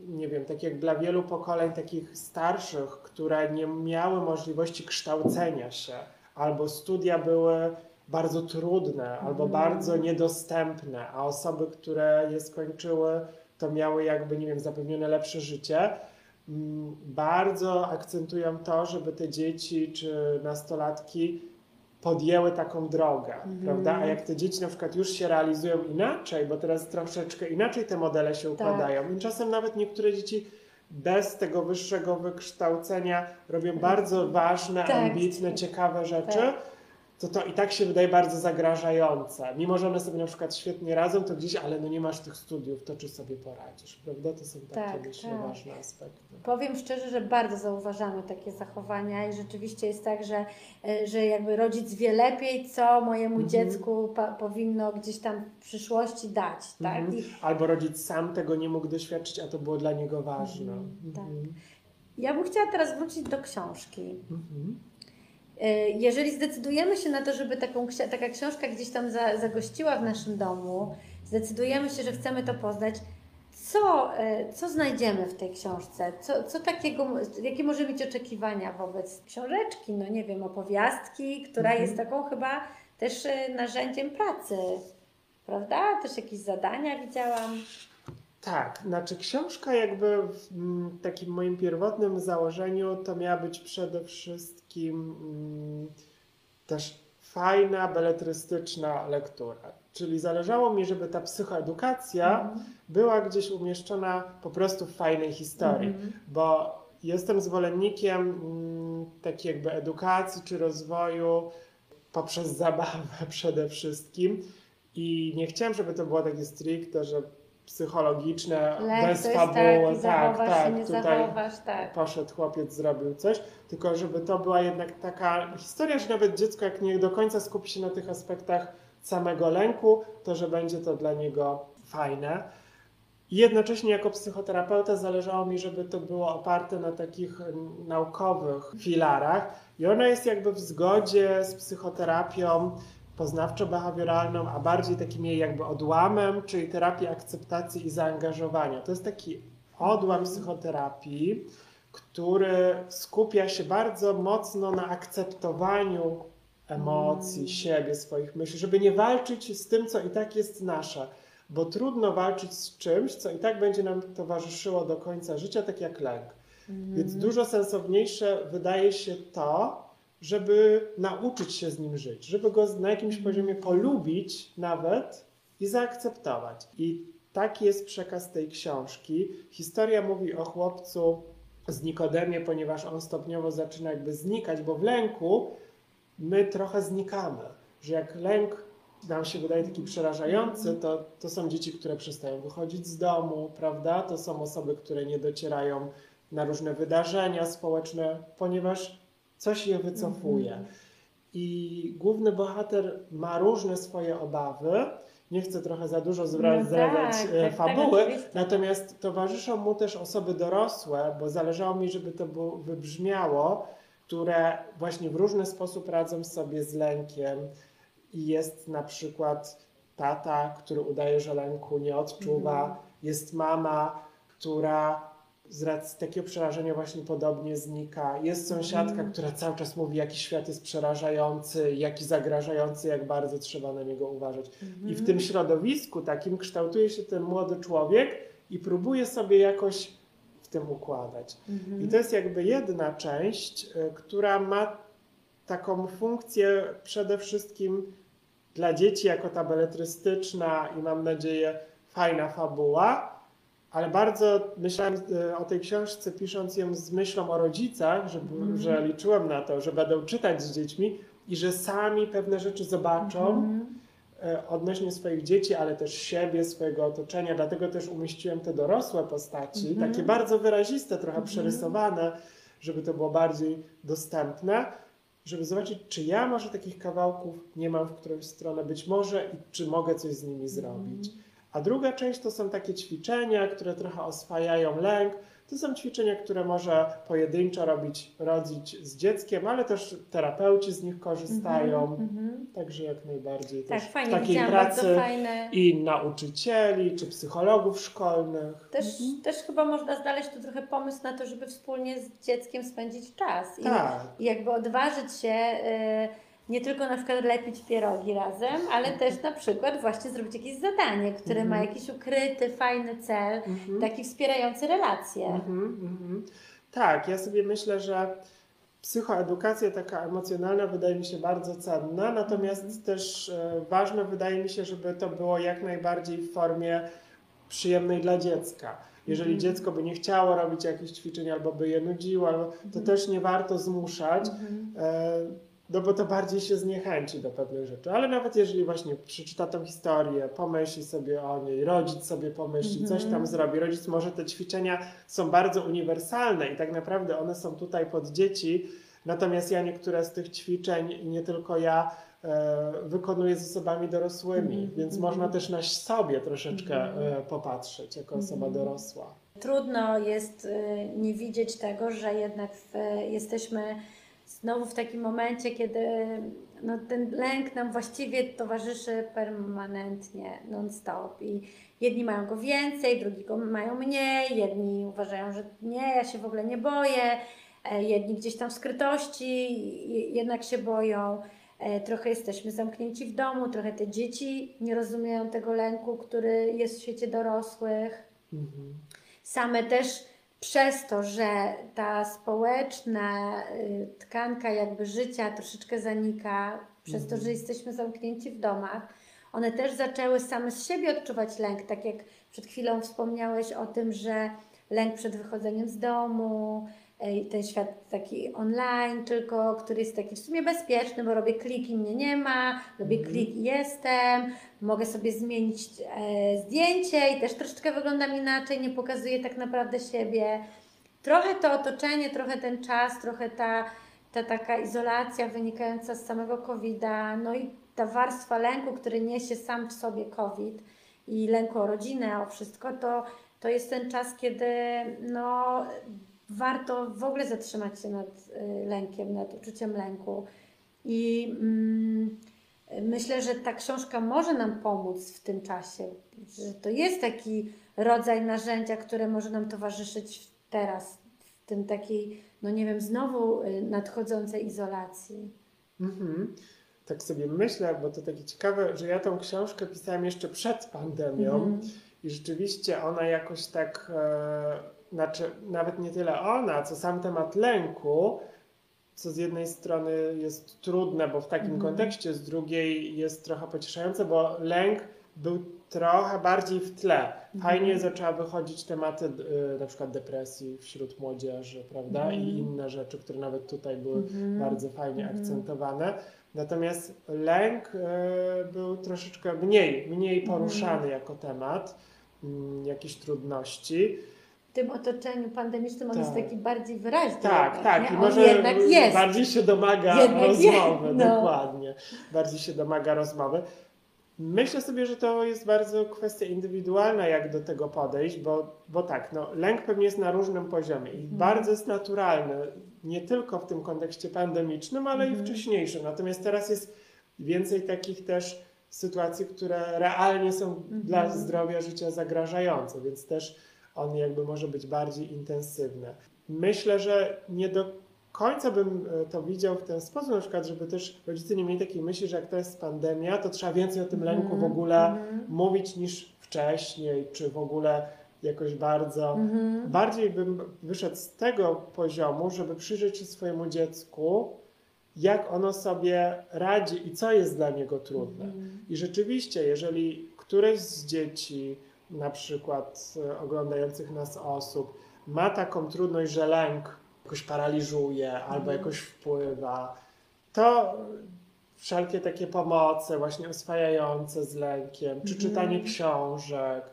nie wiem, tak jak dla wielu pokoleń takich starszych, które nie miały możliwości kształcenia się, albo studia były bardzo trudne, albo mm. bardzo niedostępne, a osoby, które je skończyły, to miały jakby, nie wiem, zapewnione lepsze życie. Mm, bardzo akcentują to, żeby te dzieci czy nastolatki podjęły taką drogę, mm. prawda? A jak te dzieci na przykład już się realizują inaczej, bo teraz troszeczkę inaczej te modele się tak. układają, tak. i czasem nawet niektóre dzieci bez tego wyższego wykształcenia robią bardzo ważne, tak. ambitne, ciekawe rzeczy. Tak to to i tak się wydaje bardzo zagrażające. Mimo, że one sobie na przykład świetnie radzą, to gdzieś, ale no nie masz tych studiów, to czy sobie poradzisz, prawda? To są takie, tak, myślę, tak. ważne aspekty. Powiem szczerze, że bardzo zauważamy takie zachowania i rzeczywiście jest tak, że, e, że jakby rodzic wie lepiej, co mojemu mhm. dziecku powinno gdzieś tam w przyszłości dać, tak? Mhm. I... Albo rodzic sam tego nie mógł doświadczyć, a to było dla niego ważne. Mhm, tak. Mhm. Ja bym chciała teraz wrócić do książki. Mhm. E, jeżeli zdecydujemy się na to, żeby taką, taka książka gdzieś tam za, zagościła w naszym domu, zdecydujemy się, że chcemy to poznać, co, e, co znajdziemy w tej książce? Co, co takiego, jakie możemy mieć oczekiwania wobec książeczki? No nie wiem, opowiastki, która mhm. jest taką chyba też y, narzędziem pracy, prawda? Też jakieś zadania widziałam. Tak, znaczy książka jakby w mm, takim moim pierwotnym założeniu to miała być przede wszystkim mm, też fajna, beletrystyczna lektura. Czyli zależało mi, żeby ta psychoedukacja mm. była gdzieś umieszczona po prostu w fajnej historii, mm. bo jestem zwolennikiem mm, takiej jakby edukacji czy rozwoju poprzez zabawę <laughs> przede wszystkim i nie chciałem, żeby to było takie stricte, że psychologiczne, Lek, bez fabuły, tak, tak, tak, nie tutaj zachowasz, tak. poszedł chłopiec, zrobił coś, tylko żeby to była jednak taka historia, że nawet dziecko jak nie do końca skupi się na tych aspektach samego lęku, to że będzie to dla niego fajne. Jednocześnie jako psychoterapeuta zależało mi, żeby to było oparte na takich naukowych filarach i ona jest jakby w zgodzie z psychoterapią poznawczo-behawioralną, a bardziej takim jej jakby odłamem, czyli terapii akceptacji i zaangażowania. To jest taki odłam psychoterapii, który skupia się bardzo mocno na akceptowaniu emocji, mm. siebie, swoich myśli, żeby nie walczyć z tym, co i tak jest nasze, bo trudno walczyć z czymś, co i tak będzie nam towarzyszyło do końca życia, tak jak lęk. Mm. Więc dużo sensowniejsze wydaje się to, żeby nauczyć się z nim żyć, żeby go na jakimś mm. poziomie polubić nawet i zaakceptować. I taki jest przekaz tej książki. Historia mówi o chłopcu z Nikodemie, ponieważ on stopniowo zaczyna jakby znikać, bo w lęku my trochę znikamy. Że jak lęk nam się wydaje taki przerażający, to, to są dzieci, które przestają wychodzić z domu, prawda? To są osoby, które nie docierają na różne wydarzenia społeczne, ponieważ coś je wycofuje. Mhm. I główny bohater ma różne swoje obawy. Nie chcę trochę za dużo zdradzać no tak, tak, tak, fabuły, tak, natomiast towarzyszą mu też osoby dorosłe, bo zależało mi, żeby to wybrzmiało, które właśnie w różny sposób radzą sobie z lękiem. I jest na przykład tata, który udaje, że lęku nie odczuwa, mm. jest mama, która z racji takiego przerażenia właśnie podobnie znika. Jest sąsiadka, mm. która cały czas mówi, jaki świat jest przerażający, jaki zagrażający, jak bardzo trzeba na niego uważać. Mm. I w tym środowisku takim kształtuje się ten młody człowiek i próbuje sobie jakoś w tym układać. Mm. I to jest jakby jedna część, y, która ma taką funkcję przede wszystkim dla dzieci jako ta beletrystyczna i mam nadzieję fajna fabuła, ale bardzo myślałem e, o tej książce, pisząc ją z myślą o rodzicach, żeby, mm. że liczyłem na to, że będą czytać z dziećmi i że sami pewne rzeczy zobaczą mm. odnośnie swoich dzieci, ale też siebie, swojego otoczenia. Dlatego też umieściłem te dorosłe postaci, mm. takie bardzo wyraziste, trochę mm. przerysowane, żeby to było bardziej dostępne żeby zobaczyć, czy ja może takich kawałków nie mam w którąś stronę, być może i czy mogę coś z nimi zrobić. A druga część to są takie ćwiczenia, które trochę oswajają lęk. To są ćwiczenia, które może pojedynczo robić, rodzić z dzieckiem, ale też terapeuci z nich korzystają. Mm -hmm. Także jak najbardziej tak, też fajnie, takiej pracy i nauczycieli, czy psychologów szkolnych. Też, mm -hmm. też chyba można znaleźć tu trochę pomysł na to, żeby wspólnie z dzieckiem spędzić czas. I, tak. i jakby odważyć się... Yy, nie tylko na przykład lepić pierogi razem, ale też na przykład właśnie zrobić jakieś zadanie, które mm -hmm. ma mhm. jakiś ukryty, fajny cel, mm -hmm. taki wspierający relacje. Mm -hmm, tak, ja sobie myślę, że psychoedukacja taka emocjonalna wydaje mi się bardzo cenna, natomiast mhm. też e, ważne wydaje mi się, żeby to było jak najbardziej w formie przyjemnej dla dziecka. Jeżeli mhm. dziecko by nie chciało robić jakichś ćwiczeń albo by je nudziło, to też nie warto zmuszać. No bo to bardziej się zniechęci do pewnych rzeczy. Ale nawet jeżeli właśnie przeczyta tą historię, pomyśli sobie o niej, rodzic sobie pomyśli, mm -hmm. coś tam mhm. zrobi, rodzic może te ćwiczenia są bardzo uniwersalne i tak naprawdę one są tutaj pod dzieci, natomiast ja niektóre z tych ćwiczeń, nie tylko ja, e, wykonuję z osobami dorosłymi, mm -hmm. więc można też na sobie troszeczkę mm -hmm. e, popatrzeć jako osoba mhm. dorosła. Trudno jest e, nie widzieć tego, że jednak w, jesteśmy znowu w takim momencie, kiedy no, ten lęk nam właściwie towarzyszy permanentnie, non-stop. I jedni mają go więcej, drugi go mają mniej, jedni uważają, że nie, ja się w ogóle nie boję, e, jedni gdzieś tam w skrytości jednak się boją. e, trochę jesteśmy zamknięci w domu, trochę te dzieci nie rozumieją tego lęku, który jest w świecie dorosłych. Mhm. Same też przez to, że ta społeczna y, tkanka jakby życia troszeczkę zanika, przez to, że mhm. jesteśmy zamknięci w domach, one też zaczęły same z siebie odczuwać lęk, tak jak przed chwilą wspomniałeś o tym, że lęk przed wychodzeniem z domu, ten świat taki online, tylko który jest taki w sumie bezpieczny, bo robię klik i mnie nie ma, robię mm. klik i jestem, mogę sobie zmienić e, zdjęcie i też troszeczkę wyglądam inaczej, nie pokazuję tak naprawdę siebie. Trochę to otoczenie, trochę ten czas, trochę ta, ta taka izolacja wynikająca z samego COVID-a, no i ta warstwa lęku, który niesie sam w sobie COVID i lęku o rodzinę, o wszystko, to, to jest ten czas, kiedy no, warto w ogóle zatrzymać się nad y, lękiem, nad uczuciem lęku. I mm, myślę, że ta książka może nam pomóc w tym czasie, że to jest taki rodzaj narzędzia, które może nam towarzyszyć teraz, w tym takiej, no nie wiem, znowu y, nadchodzącej izolacji. Mhm. Tak sobie myślę, bo to takie ciekawe, że ja tą książkę pisałam jeszcze przed pandemią mhm. i rzeczywiście ona jakoś tak. E znaczy nawet nie tyle ona, co sam temat lęku, co z jednej strony jest trudne, bo w takim mm. kontekście, z drugiej jest trochę pocieszające, bo lęk był trochę bardziej w tle. Fajnie mm. zaczęła wychodzić tematy y, na przykład depresji wśród młodzieży, prawda? Mm. I mhm. inne rzeczy, które nawet tutaj były mm. bardzo fajnie mhm. akcentowane. Natomiast lęk y, był troszeczkę mniej, mniej mhm. poruszany jako temat, y, jakieś trudności tym otoczeniu pandemicznym on tak. jest taki bardziej wyraźny. Tak, jednak, tak. I może jednak jest. bardziej się domaga jednak rozmowy, no. dokładnie. Bardziej się domaga rozmowy. Myślę sobie, że to jest bardzo kwestia indywidualna, jak do tego podejść, bo, bo tak, no, lęk pewnie jest na różnym poziomie i hmm. bardzo jest naturalny, nie tylko w tym kontekście pandemicznym, ale hmm. i mhm. wcześniejszym. Natomiast teraz jest więcej takich też sytuacji, które realnie są dla zdrowia życia zagrażające, więc też on jakby może być bardziej intensywny. Myślę, że nie do końca bym e, to widział w ten sposób, na przykład, żeby też rodzice nie mieli takiej myśli, że jak to jest pandemia, to trzeba więcej o tym lęku w mhm, ogóle mm. mówić niż wcześniej, czy w ogóle jakoś bardzo. Mm. Bardziej bym wyszedł z tego poziomu, żeby przyjrzeć się swojemu dziecku, jak ono sobie radzi i co jest dla niego trudne. Mm. I rzeczywiście, jeżeli któreś z dzieci na przykład e, oglądających nas osób ma taką trudność, że lęk jakoś paraliżuje albo mhm. jakoś wpływa, to wszelkie takie pomoce właśnie oswajające z lękiem, czy mhm. czytanie książek,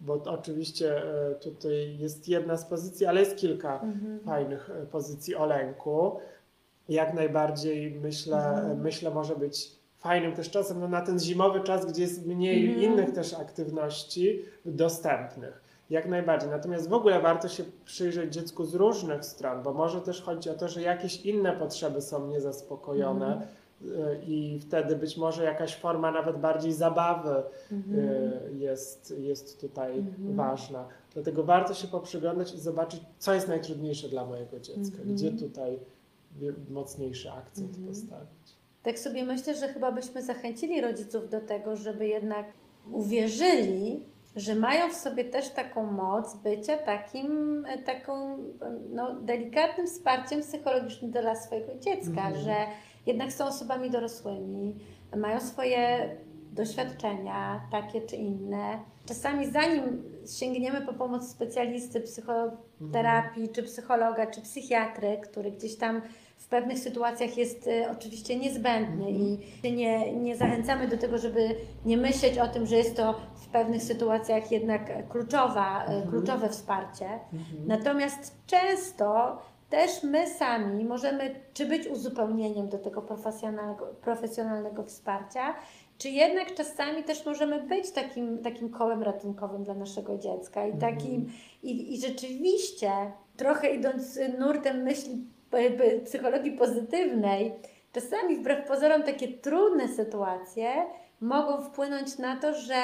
bo oczywiście e, tutaj jest jedna z pozycji, ale jest kilka mhm. fajnych e, pozycji o lęku. Jak najbardziej myślę, myślę może być fajnym też czasem no, na ten zimowy czas, gdzie jest mniej mm. innych też aktywności dostępnych. Jak najbardziej. Natomiast w ogóle warto się przyjrzeć dziecku z różnych stron, bo może też chodzi o to, że jakieś inne potrzeby są niezaspokojone. Mm i wtedy być może jakaś forma nawet bardziej zabawy mm jest, jest tutaj mm ważna. Dlatego warto się poprzyglądać i zobaczyć, co jest najtrudniejsze dla mojego dziecka, mm gdzie tutaj mocniejszy akcent mhm. postawić tak sobie myślę, że chyba byśmy zachęcili rodziców do tego, żeby jednak uwierzyli, że mają w sobie też taką moc bycia takim, taką no, delikatnym wsparciem psychologicznym dla swojego dziecka, mhm. że jednak są osobami dorosłymi, mają swoje doświadczenia, takie czy inne. Czasami zanim sięgniemy po pomoc specjalisty psychoterapii, mhm. czy psychologa, czy psychiatry, który gdzieś tam w pewnych sytuacjach jest y, oczywiście niezbędny i nie, nie zachęcamy do tego, żeby nie myśleć o tym, że jest to w pewnych sytuacjach jednak kluczowa, y, mhm. kluczowe wsparcie. Mhm. Natomiast często też my sami możemy czy być uzupełnieniem do tego profesjonalnego, profesjonalnego wsparcia, czy jednak czasami też możemy być takim, takim kołem ratunkowym dla naszego dziecka i takim, mhm. i, i rzeczywiście trochę idąc nurtem myśli psychologii pozytywnej, czasami wbrew pozorom takie trudne sytuacje mogą wpłynąć na to, że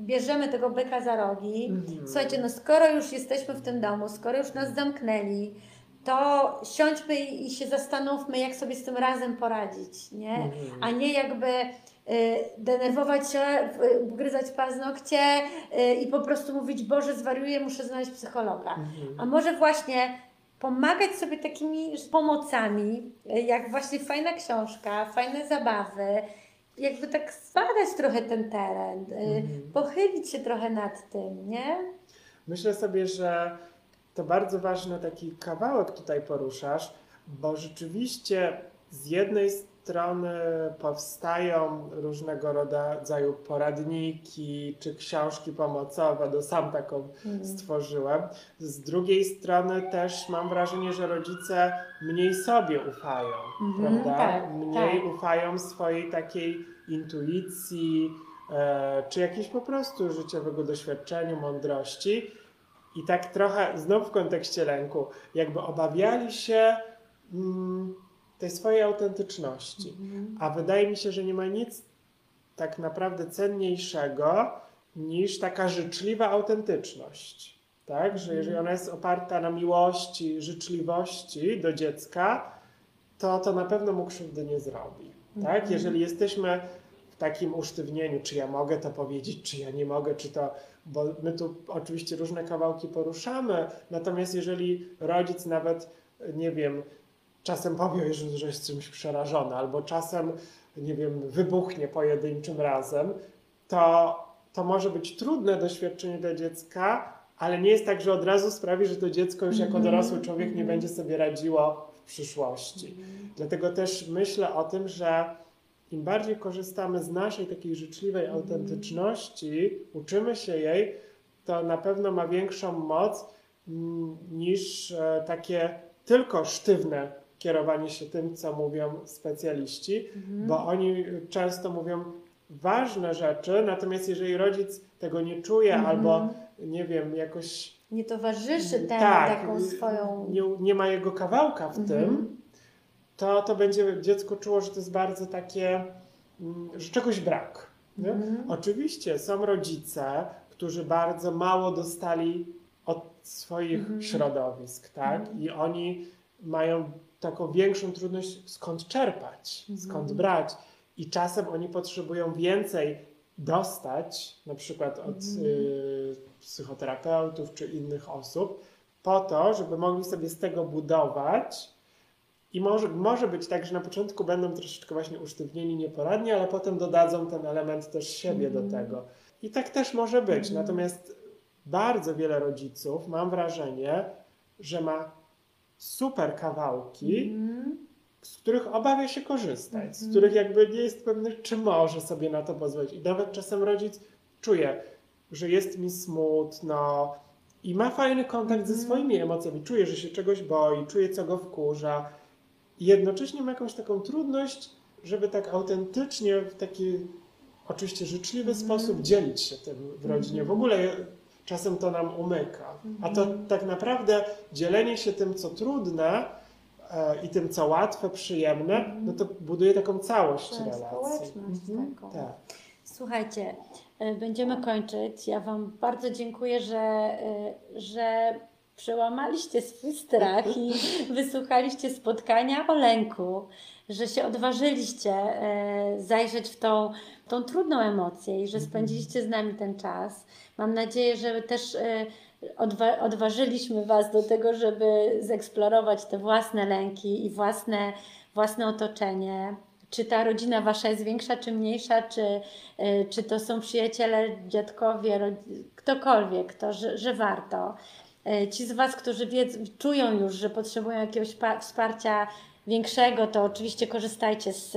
bierzemy tego byka za rogi. Mhm. Słuchajcie, no skoro już jesteśmy w tym domu, skoro już nas zamknęli, to siądźmy i się zastanówmy, jak sobie z tym razem poradzić, nie? Mhm. A nie jakby y, denerwować się, y, gryzać paznokcie y, i po prostu mówić, Boże, zwariuję, muszę znaleźć psychologa. Mhm. A może właśnie pomagać sobie takimi pomocami, y, jak właśnie fajna książka, fajne zabawy, jakby tak zbadać trochę ten teren, y, Mhm. pochylić się trochę nad tym, nie? Myślę sobie, że to bardzo ważny taki kawałek tutaj poruszasz, bo rzeczywiście z jednej strony powstają różnego rodzaju poradniki czy książki pomocowe, no sam taką Mm. stworzyłem. Z drugiej strony też mam wrażenie, że rodzice mniej sobie ufają, Mhm, prawda? tak, mniej tak. ufają swojej takiej intuicji, e, czy jakiegoś po prostu życiowego doświadczeniu, mądrości. I tak trochę, znów w kontekście lęku, jakby obawiali się mm, tej swojej autentyczności. Mhm. A wydaje mi się, że nie ma nic tak naprawdę cenniejszego niż taka życzliwa autentyczność. Tak? Że jeżeli ona jest oparta na miłości, życzliwości do dziecka, to to na pewno mu krzywdy nie zrobi. Tak? Mhm. Jeżeli jesteśmy w takim usztywnieniu, czy ja mogę to powiedzieć, czy ja nie mogę, czy to. Bo my tu oczywiście różne kawałki poruszamy, natomiast jeżeli rodzic nawet, nie wiem, czasem powie, że, że jest czymś przerażony, albo czasem, nie wiem, wybuchnie pojedynczym razem, to, to może być trudne doświadczenie dla dziecka, ale nie jest tak, że od razu sprawi, że to dziecko już jako Mhm. dorosły człowiek nie będzie sobie radziło w przyszłości. Dlatego też myślę o tym, że im bardziej korzystamy z naszej takiej życzliwej autentyczności, uczymy się jej, to na pewno ma większą moc mm, niż e, takie tylko sztywne kierowanie się tym, co mówią specjaliści, Mhm. bo oni często mówią ważne rzeczy, natomiast jeżeli rodzic tego nie czuje Mhm. albo nie wiem, jakoś Nie towarzyszy temu tak, taką swoją. nie, nie ma jego kawałka w Mhm. tym, to, to będzie dziecko czuło, że to jest bardzo takie, mm, że czegoś brak. Mhm. Oczywiście są rodzice, którzy bardzo mało dostali od swoich Mhm. środowisk, tak? I oni mają taką większą trudność, skąd czerpać, Mhm. skąd brać. I czasem oni potrzebują więcej dostać, na przykład od Mhm. y, psychoterapeutów czy innych osób, po to, żeby mogli sobie z tego budować. I może, może być tak, że na początku będą troszeczkę właśnie usztywnieni, nieporadni, ale potem dodadzą ten element też siebie Mhm. do tego. I tak też może być. Mhm. Natomiast bardzo wiele rodziców, mam wrażenie, że ma super kawałki, Mhm. z których obawia się korzystać, z Mhm. których jakby nie jest pewny, czy może sobie na to pozwolić. I nawet czasem rodzic czuje, że jest mi smutno i ma fajny kontakt ze Mhm. swoimi emocjami, czuje, że się czegoś boi, czuje, co go wkurza i jednocześnie ma jakąś taką trudność, żeby tak autentycznie, w taki oczywiście życzliwy Mhm. sposób dzielić się tym w rodzinie. W ogóle czasem to nam umyka. A to Mhm. tak naprawdę dzielenie się tym, co trudne, e, i tym, co łatwe, przyjemne, Mhm. no to buduje taką całość Tak, relacji. społeczność Mhm, taką. Tak. Słuchajcie, y, będziemy kończyć. Ja Wam bardzo dziękuję, że, y, że przełamaliście swój strach i <laughs> wysłuchaliście spotkania o lęku, że się odważyliście y, zajrzeć w tą, tą trudną emocję i że spędziliście z nami ten czas. Mam nadzieję, że też y, odwa- odważyliśmy Was do tego, żeby zeksplorować te własne lęki i własne, własne otoczenie. Czy ta rodzina wasza jest większa, czy mniejsza, czy, y, czy to są przyjaciele, dziadkowie, ktokolwiek, to, że, że warto. Ci z Was, którzy wiedzą, czują już, że potrzebują jakiegoś pa- wsparcia większego, to oczywiście korzystajcie z,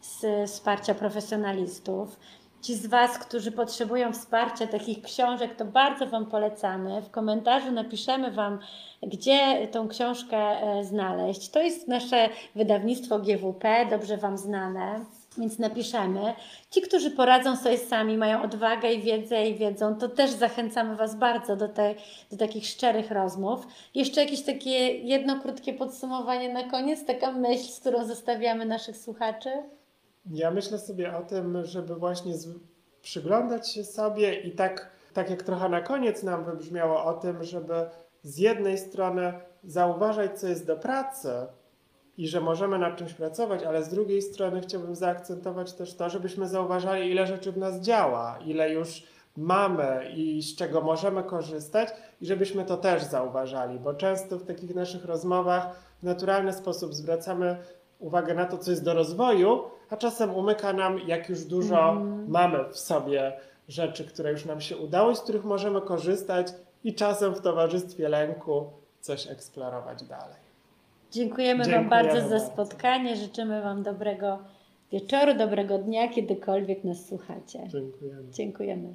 z wsparcia profesjonalistów. Ci z Was, którzy potrzebują wsparcia takich książek, to bardzo Wam polecamy. W komentarzu napiszemy Wam, gdzie tą książkę e, znaleźć. To jest nasze wydawnictwo GWP, dobrze Wam znane, więc napiszemy. Ci, którzy poradzą sobie sami, mają odwagę i wiedzę i wiedzą, to też zachęcamy Was bardzo do, te, do takich szczerych rozmów. Jeszcze jakieś takie jedno krótkie podsumowanie na koniec, taka myśl, z którą zostawiamy naszych słuchaczy. Ja myślę sobie o tym, żeby właśnie z... przyglądać się sobie i tak, tak jak trochę na koniec nam wybrzmiało o tym, żeby z jednej strony zauważać, co jest do pracy i że możemy nad czymś pracować, ale z drugiej strony chciałbym zaakcentować też to, żebyśmy zauważali, ile rzeczy w nas działa, ile już mamy i z czego możemy korzystać, i żebyśmy to też zauważali, bo często w takich naszych rozmowach w naturalny sposób zwracamy uwagę na to, co jest do rozwoju, a czasem umyka nam, jak już dużo Mhm. mamy w sobie rzeczy, które już nam się udało z których możemy korzystać i czasem w towarzystwie lęku coś eksplorować dalej. Dziękujemy, Dziękujemy Wam bardzo za spotkanie. Życzymy Wam dobrego wieczoru, dobrego dnia, kiedykolwiek nas słuchacie. Dziękujemy. Dziękujemy.